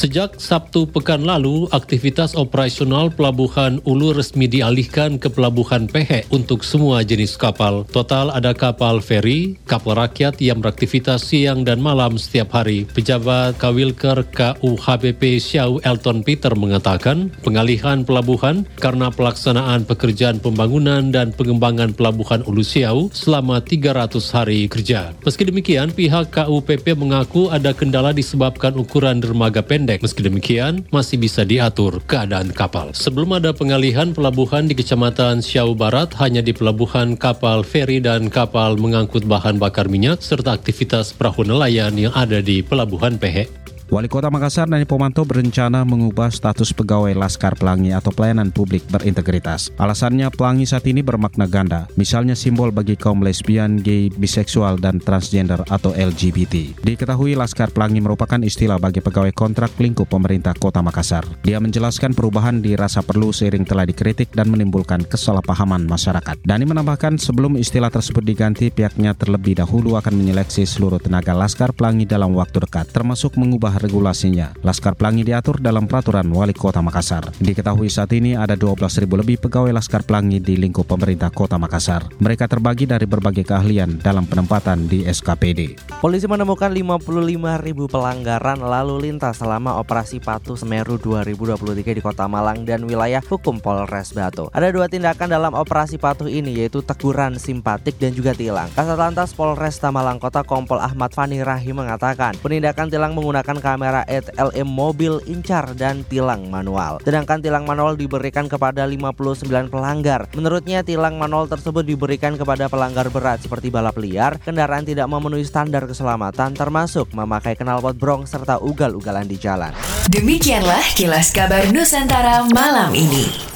Sejak Sabtu pekan lalu, aktivitas operasional Pelabuhan Ulu resmi dialihkan ke Pelabuhan Pehe untuk semua jenis kapal. Total ada kapal feri, kapal rakyat yang beraktivitas siang dan malam setiap hari. Pejabat Kawilker KUHBP Xiao Elton Peter mengatakan, pengalihan pelabuhan karena pelaksanaan pekerjaan pembangunan dan pengembangan Pelabuhan Ulu Siau selama 300 hari kerja. Meski demikian, pihak KUPP mengaku ada kendala disebabkan ukuran dermaga pendek pendek. Meski demikian, masih bisa diatur keadaan kapal. Sebelum ada pengalihan pelabuhan di Kecamatan Siau Barat, hanya di pelabuhan kapal feri dan kapal mengangkut bahan bakar minyak, serta aktivitas perahu nelayan yang ada di Pelabuhan Pehe. Wali Kota Makassar Nani Pomanto berencana mengubah status pegawai Laskar Pelangi atau pelayanan publik berintegritas. Alasannya pelangi saat ini bermakna ganda, misalnya simbol bagi kaum lesbian, gay, biseksual, dan transgender atau LGBT. Diketahui Laskar Pelangi merupakan istilah bagi pegawai kontrak lingkup pemerintah Kota Makassar. Dia menjelaskan perubahan dirasa perlu seiring telah dikritik dan menimbulkan kesalahpahaman masyarakat. Dani menambahkan sebelum istilah tersebut diganti, pihaknya terlebih dahulu akan menyeleksi seluruh tenaga Laskar Pelangi dalam waktu dekat, termasuk mengubah regulasinya. Laskar Pelangi diatur dalam peraturan Wali Kota Makassar. Diketahui saat ini ada 12.000 lebih pegawai Laskar Pelangi di lingkup pemerintah Kota Makassar. Mereka terbagi dari berbagai keahlian dalam penempatan di SKPD. Polisi menemukan 55.000 pelanggaran lalu lintas selama operasi Patuh Semeru 2023 di Kota Malang dan wilayah hukum Polres Batu. Ada dua tindakan dalam operasi Patuh ini yaitu teguran simpatik dan juga tilang. Kasat Lantas Polres Tamalang Kota Kompol Ahmad Fani Rahim mengatakan penindakan tilang menggunakan kamera LM mobil incar dan tilang manual. Sedangkan tilang manual diberikan kepada 59 pelanggar. Menurutnya tilang manual tersebut diberikan kepada pelanggar berat seperti balap liar, kendaraan tidak memenuhi standar keselamatan termasuk memakai knalpot brong serta ugal-ugalan di jalan. Demikianlah kilas kabar Nusantara malam ini.